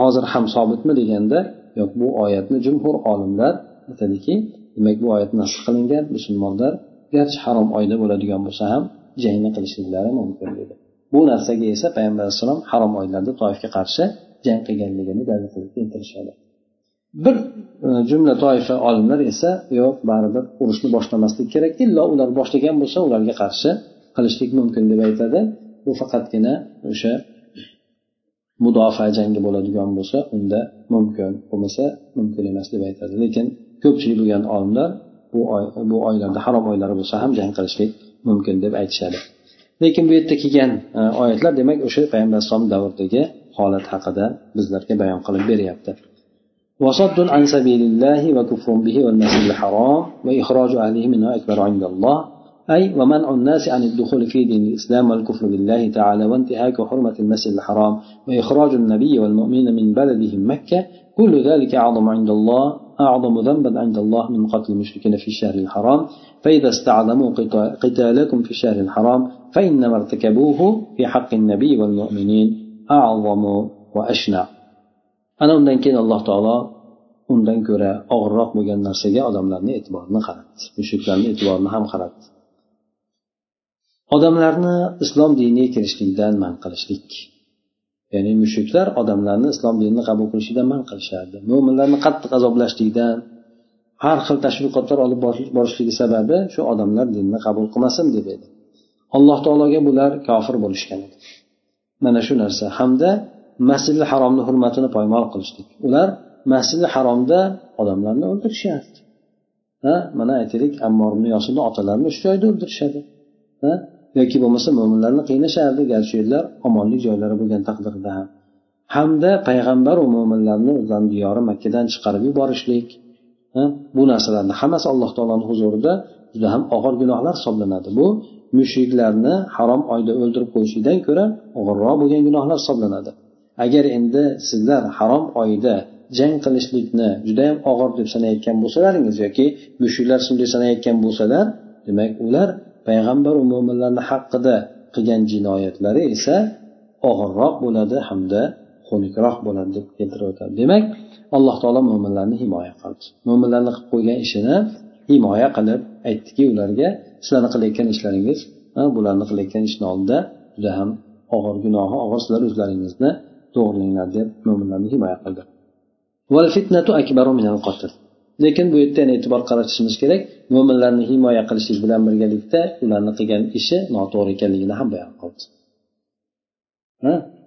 hozir ham sobitmi deganda yo'q bu oyatni jumhur olimlar aytadiki demak bu oyat nasl qilingan musulmonlar garchi harom oyda bo'ladigan bo'lsa ham jangni qilishliklari mumkin dedi. Bu narsaga esa payg'ambar alayhissalom harom oylarda toifga qarshi jang qilganligini dalil qilib keltirishadi. Bir e, jumla toifa olimlar esa yo'q baribir urushni boshlamaslik kerak illo ular boshlagan bo'lsa ularga qarshi qilishlik mumkin deb aytadi. Bu faqatgina o'sha mudofaa jangi bo'ladigan bo'lsa unda mumkin bo'lmasa mumkin emas deb aytadi. Lekin ko'pchilik bo'lgan olimlar bu oy bu oylarda harom oylari bo'lsa ham jang qilishlik mumkin deb aytishadi. Lekin bu yerda kelgan e, oyatlar demak o'sha payg'ambar alayhisalom davridagi holat haqida bizlarga bayon qilib beryapti. وصد عن سبيل الله وكفر به والمسجد الحرام وإخراج أهله منه أكبر عند الله أي ومنع الناس عن الدخول في دين الإسلام والكفر بالله تعالى وانتهاك حرمة المسجد الحرام وإخراج النبي والمؤمنين من بلدهم مكة كل ذلك أعظم عند الله أعظم ذنبا عند الله من قتل المشركين في الشهر الحرام فإذا استعلموا قتالكم في الشهر الحرام فإنما ارتكبوه في حق النبي والمؤمنين a'zamu va ashna. Ana undan keyin alloh taolo undan ko'ra og'irroq bo'lgan narsaga odamlarni e'tiborini qaratdi. Mushuklarni e'tiborini ham qaratdi. Odamlarni islom diniga kirishlikdan man qilishlik. Ya'ni mushuklar odamlarni islom dinini qabul qilishidan man qilishardi. Mo'minlarni qattiq azoblashlikdan har xil tashviqotlar olib borishligi sababi shu odamlar dinni qabul qilmasin deb edi. Alloh taologa bular kofir bo'lishgan edi. Mana shu narsa. Hamda masjidi haromni hurmatini poymol qilishlik. Ular masjidi haromda odamlarni o'ldirishyapti. Ha mana aytaylik ammor ibn otalarini shu joyda o'ldirishadi. Ha yoki bo'lmasa mo'minlarni qiynashardi garchi u yerlar omonlik joylari bo'lgan taqdirda ham. Hamda payg'ambar mo'minlarni o'zlarini diyori makkadan chiqarib yuborishlik. Bu narsalarni hammasi alloh taoloni huzurida juda ham og'ir gunohlar hisoblanadi. Bu mushriklarni harom oyda o'ldirib qo'yishlikdan ko'ra og'irroq bo'lgan gunohlar hisoblanadi. Agar endi sizlar harom oyda jang qilishlikni judayam og'ir deb sanayotgan bo'lsalaringiz yoki mushuklar shunday sanayotgan bo'lsalar demak ular payg'ambar va mo'minlarni haqida qilgan jinoyatlari esa og'irroq bo'ladi hamda xunukroq bo'ladi deb keltirib o'tadi demak alloh taolo mo'minlarni himoya qildi. Mo'minlarni qilib qo'ygan ishini himoya qilib aytdiki ularga sizlarni qilayotgan ishlaringiz bularni qilayotgan ishni oldida juda ham og'ir gunohi og'ir sizlar o'zlaringizni to'g'rilanglar deb mo'minlarni himoya qildi. Lekin bu yerda yana e'tibor qaratishimiz kerak mo'minlarni himoya qilishlik bilan birgalikda ularni qilgan ishi noto'g'ri ekanligini ham bayon qildi.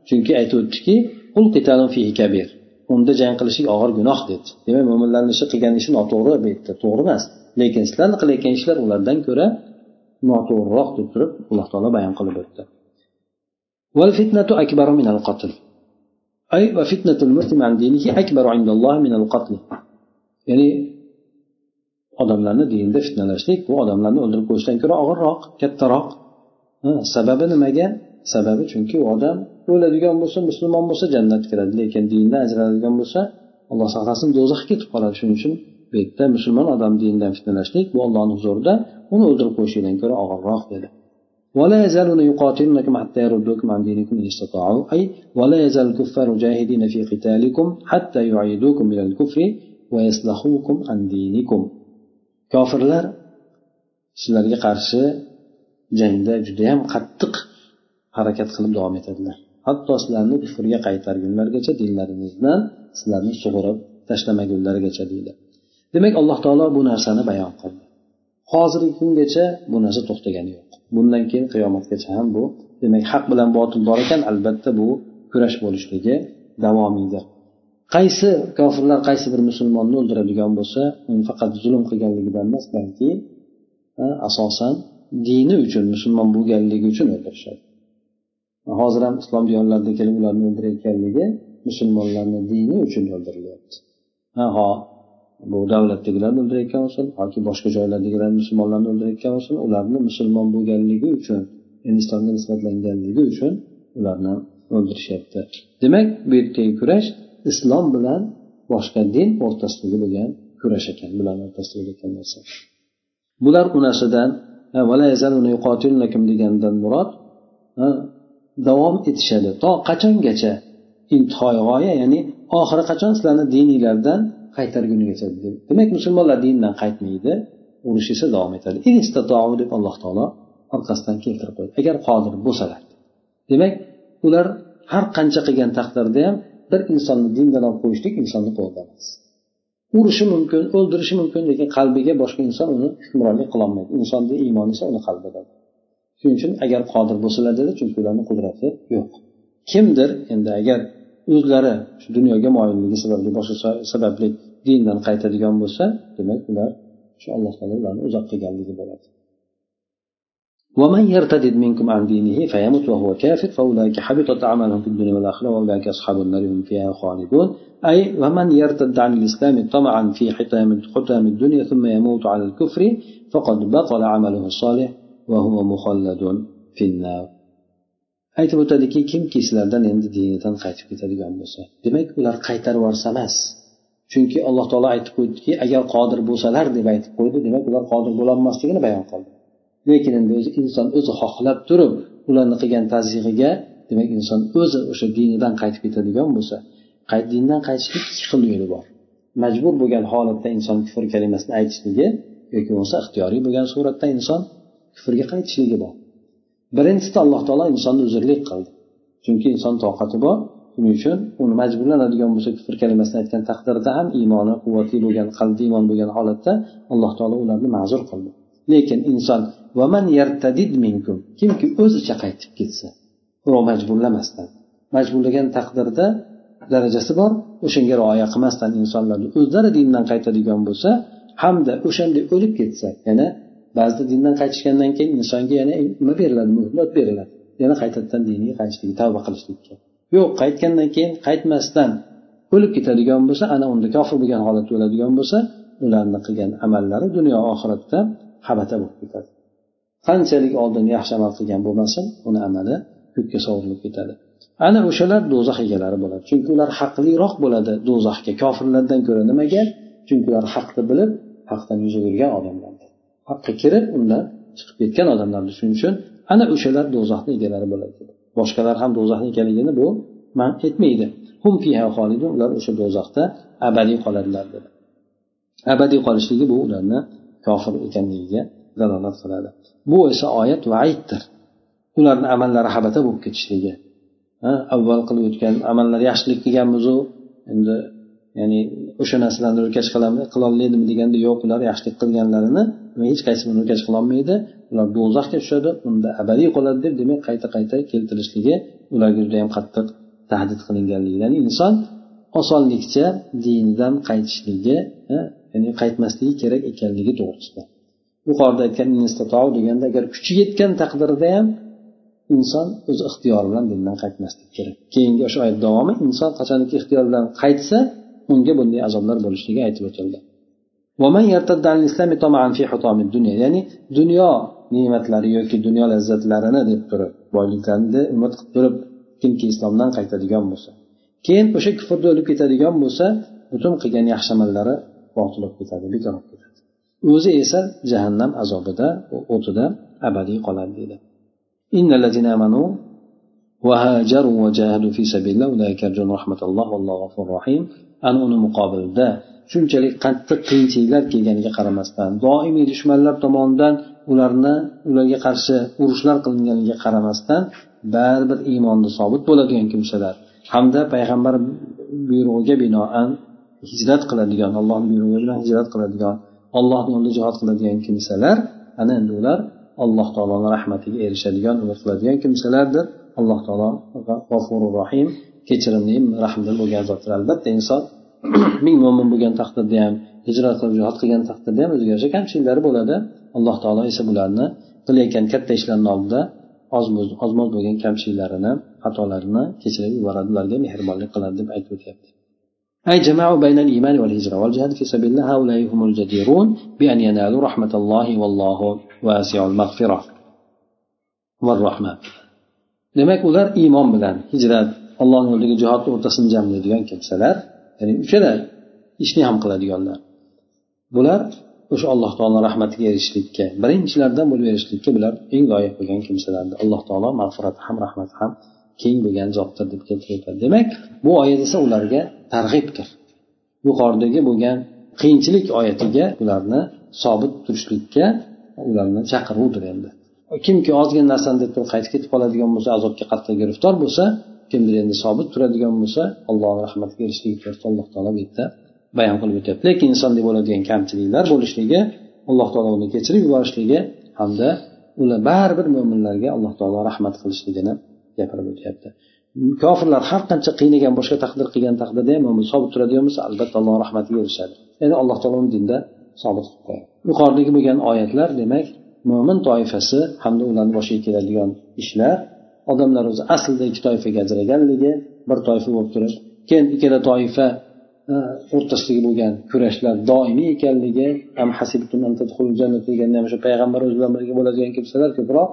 Chunki aytib o'tdiki unda jang qilishlik og'ir gunoh dedi. Demak mo'minlarni ishi qilgan ishi noto'g'ri bu yerda to'g'ri emas. Lekin sizlarni qilayotgan ishlar ulardan ko'ra noto'g'riroq deb turib alloh taolo bayon qilib o'tdi أي وفتنة المسلم عن دينه أكبر عند الله من القتل ya'ni odamlarni dinda fitnalashlik bu odamlarni o'ldirib qo'yishdan ko'ra og'irroq kattaroq sababi nimaga sababi chunki u odam o'ladigan bo'lsa musulmon bo'lsa jannatga kiradi lekin dindan ajraladigan bo'lsa alloh saqlasin do'zaxga ketib qoladi shuning uchun bu yerda musulmon odam dindan fitnalashlik bu allohni huzurida uni o'ldirib qo'yishlikdan ko'ra og'irroq dedi ولا يزالون يقاتلونكم حتى يردوكم عن دينكم إن استطاعوا أي ولا يزال الكفار جاهدين في قتالكم حتى يعيدوكم إلى الكفر ويصلحوكم عن دينكم kofirlar sizlarga qarshi jangda judayam qattiq harakat qilib davom etadilar hatto sizlarni kufrga qaytargunlargacha dinlaringizdan sizlarni sug'urib tashlamagunlarigacha deydi demak alloh taolo bu narsani bayon qildi Hozirgi kungacha bu narsa to'xtagani yo'q. Bundan keyin qiyomatgacha ham bu demak haq bilan botil bor ekan albatta bu kurash bo'lishligi davomiydir qaysi kofirlar qaysi bir musulmonni o'ldiradigan bo'lsa uni faqat zulm qilganligidan emas balki asosan dini uchun musulmon bo'lganligi uchun o'ldirishadi. Hozir ham islom diyorlarida kelib ularni o'ldirayotganligi musulmonlarni dini uchun o'ldirilyapti. Ho bu davlatdagilarni o'ldirayotgan bo'lsin yoki boshqa joylardagilar musulmonlarni o'ldirayotgan bo'lsin ularni musulmon bo'lganligi uchun hindistonga nisbatlanganligi uchun ularni o'ldirishyapti. Demak bu yerdagi kurash islom bilan boshqa din o'rtasidagi bo'lgan kurash ekan bularni o'rtasida bo'layotgan narsa. Bular u narsadan degandan murod davom etishadi. To qachongacha? Intihoy g'oya ya'ni oxiri qachon sizlarni dininglardan qaytargunigacha demak musulmonlar dindan qaytmaydi urush esa davom etadi. Deb alloh taolo orqasidan keltirib qo'ydi. Agar qodir bo'lsalar. Demak ular har qancha qilgan taqdirda ham bir insonni dindan olib qo'yishlik insonni qo'lida emas. Urishi mumkin o'ldirishi mumkin lekin qalbiga boshqa inson uni hukmronlik qilolmaydi insonni iymoni esa uni qalbida shuning uchun agar qodir bo'lsalar dedi chunki ularni qudrati yo'q. Kimdir endi agar o'zlari shu dunyoga moyilligi sababli boshqa sababli dindan qaytadigan bo'lsa demak ular shu alloh taolo ularni uzoq qilganligi bo'ladi. ومن يرتد منكم عن دينه فيمت وهو كافر فأولئك حبطت أعمالهم في الدنيا والآخرة وأولئك أصحاب النار هم فيها خالدون. أي ومن يرتد عن الإسلام طمعا في حتام حتام الدنيا ثم يموت على الكفر فقد بطل عمله الصالح وهو مخلد في النار. Aytib o'tadiki kimki sizlardan endi dinidan qaytib ketadigan bo'lsa demak ular qaytarib yuborsa emas. Chunki alloh taolo aytib qo'ydiki agar qodir bo'lsalar deb aytib qo'ydi demak ular qodir bo'lolmasligini bayon qildi. Lekin endi o'zi inson o'zi xohlab turib ularni qilgan tazyiqiga demak inson o'zi o'sha dinidan qaytib ketadigan bo'lsa dindan qaytishni ikki xil yo'li bor. Majbur bo'lgan holatda inson kufr kalimasini aytishligi yoki bo'lmasa ixtiyoriy bo'lgan suratda inson kufrga qaytishligi bor. Birinchisida alloh taolo insonni uzrlik qildi. Chunki inson toqati bor. Shuning uchun uni majburlanadigan bo'lsa kufr kalimasini aytgan taqdirda ham iymoni quvvatli bo'lgan qalbi iymon bo'lgan holatda alloh taolo ularni ma'zur qildi. Lekin inson minkum? Kimki o'zicha qaytib ketsa birov majburlamasdan majburlagan taqdirda darajasi bor o'shanga rioya qilmasdan insonlarni o'zlari dindan qaytadigan bo'lsa hamda o'shanday o'lib ketsa yana ba'zida dindan qaytishgandan keyin insonga yana nima beriladi? Muhlat beriladi. Yana qaytadan diniga qaytishligi tavba qilishlikka. Yo'q qaytgandan keyin qaytmasdan o'lib ketadigan bo'lsa ana unda kofir bo'lgan holatda o'ladigan bo'lsa ularni qilgan amallari dunyo oxiratda habata bo'lib ketadi. Qanchalik oldin yaxshi amal qilgan bo'lmasin uni amali ko'kka sovurilib ketadi. Ana o'shalar do'zax egalari bo'ladi. Chunki ular haqliroq bo'ladi do'zaxga. Kofirlardan ko'ra nimaga? Chunki ular haqni bilib haqdan yuz o'girgan odamlar. Haqqa kirib undan chiqib ketgan odamlarni shuning uchun ana o'shalar do'zaxni egalari bo'ladi. Boshqalar ham do'zaxni ekanligini bu man etmaydi ular o'sha do'zaxda abadiy qoladilar dedi. Abadiy qolishligi bu ularni kofir ekanligiga dalolat qiladi. Bu esa oyat va aytdir ularni amallari habata bo'lib ketishligi. Avval qilib o'tgan amallar yaxshilik qilganmizu? Endi ya'ni o'sha narsalarni ro'kach qilolmaydimi deganda yo'q ular yaxshilik qilganlarini hech qaysi buni ro'kach qilolmaydi. Ular do'zaxga tushadi unda abadiy qoladi deb demak qayta qayta keltirishligi ularga judayam qattiq tahdid qilinganligi ya'ni inson osonlikcha dinidan qaytishligi ya'ni qaytmasligi kerak ekanligi to'g'risida. Yuqorida aytgan deganda agar kuchi yetgan taqdirda ham inson o'z ixtiyori bilan dindan qaytmaslik kerak. Keyingi o'sha oyat davomi inson qachonki ixtiyor bilan qaytsa unga bunday azoblar bo'lishligi aytib o'tildi ya'ni dunyo ne'matlari yoki dunyo lazzatlarini deb turib boyliklarni umid qilib turib kimki islomdan qaytadigan bo'lsa keyin o'sha kufrda o'lib ketadigan bo'lsa butun qilgan yaxshi amallari botil bo'lib ketadi bekor bo'lib ketadi o'zi esa jahannam azobida o'tida abadiy qoladi deydi وهاجروا وجاهدوا في سبيل الله أولئك يرجون رحمة الله والله غفور رحيم ana uni muqobilda shunchalik qattiq qiyinchiliklar kelganiga qaramasdan doimiy dushmanlar tomonidan ularni ularga qarshi urushlar qilinganiga qaramasdan baribir iymonda sobit bo'ladigan kimsalar. Hamda payg'ambar buyrug'iga binoan hijrat qiladigan allohni buyrug'i bilan hijrat qiladigan allohni yo'lida jihod qiladigan kimsalar ana endi ular alloh taoloni rahmatiga erishadigan umid qiladigan kimsalardir. Alloh taolo g'ofurur rohim kechirimli rahmdil bo'lgan zotdir albatta inson ming mo'min bo'lgan taqdirda ham hijrat qilib jihod qilgan taqdirda ham o'ziga yarasha kamchiliklari bo'ladi alloh taolo esa bularni qilayotgan katta ishlarni oldida oz moz bo'lgan kamchiliklarini xatolarini kechirib yuboradi ularga mehribonlik qiladi deb aytib o'tyapti أي جمعوا بين الإيمان والهجرة والجهاد في سبيل الله هؤلاء هم الجديرون بأن ينالوا رحمة الله والله واسع المغفرة والرحمة demak ular iymon bilan hijrat alloh yo'lidagi jihod o'rtasini jamlaydigan kimsalar ya'ni uchala ishni ham qiladiganlar. Bular o'sha alloh taolo rahmatiga erishishlikka birinchilardan bo'lib erishishlikka bular eng loyiq bo'lgan kimsalardir. Alloh taolo mag'firati ham rahmati ham keng bo'lgan zotdir deb keltirib demak bu oyat esa ularga targ'ibdir. Yuqoridagi bo'lgan qiyinchilik oyatiga ularni sobit turishlikka ularni chaqiruvdir endi. Kimki ozgina narsani deb turib qaytib ketib qoladigan bo'lsa azobga qattiq giriftor bo'lsa kimdir endi sobit turadigan bo'lsa allohni rahmatiga erishishligi to'g'risida alloh taolo bu yerda bayon qilib o'tyapti. Lekin insonda bo'ladigan kamchiliklar bo'lishligi alloh taolo uni kechirib yuborishligi hamda ular baribir mo'minlarga alloh taolo rahmat qilishligini gapirib o'tyapti. Kofirlar har qancha qiynagan boshqa taqdir qilgan taqdirda ham mo'min sobit turadigan bo'lsa albatta alloh rahmatiga erishadi. Ya'ni alloh taolo uni dinda sobit qilib qo'yadi. Yuqoridagi bo'lgan oyatlar demak mo'min toifasi hamda ularni boshiga keladigan ishlar odamlar o'zi aslida ikki toifaga ajraganligi bir toifa bo'lib turib keyin ikkala toifa o'rtasidagi bo'lgan kurashlar doimiy ekanligi deganda ham o'sha payg'ambar o'zi bilan birga bo'ladigan kimsalar ko'proq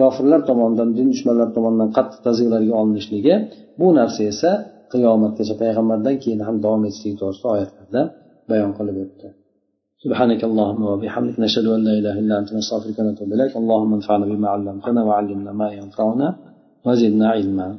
kofirlar tomonidan din dushmanlari tomonidan qattiq tazyiqlarga olinishligi bu narsa esa qiyomatgacha payg'ambardan keyin ham davom etishligi to'g'risida oyatlarda bayon qilib o'tdi سبحانك اللهم وبحمدك نشهد ان لا اله الا انت نستغفرك ونتوب اليك اللهم انفعنا بما علمتنا وعلمنا ما ينفعنا وزدنا علما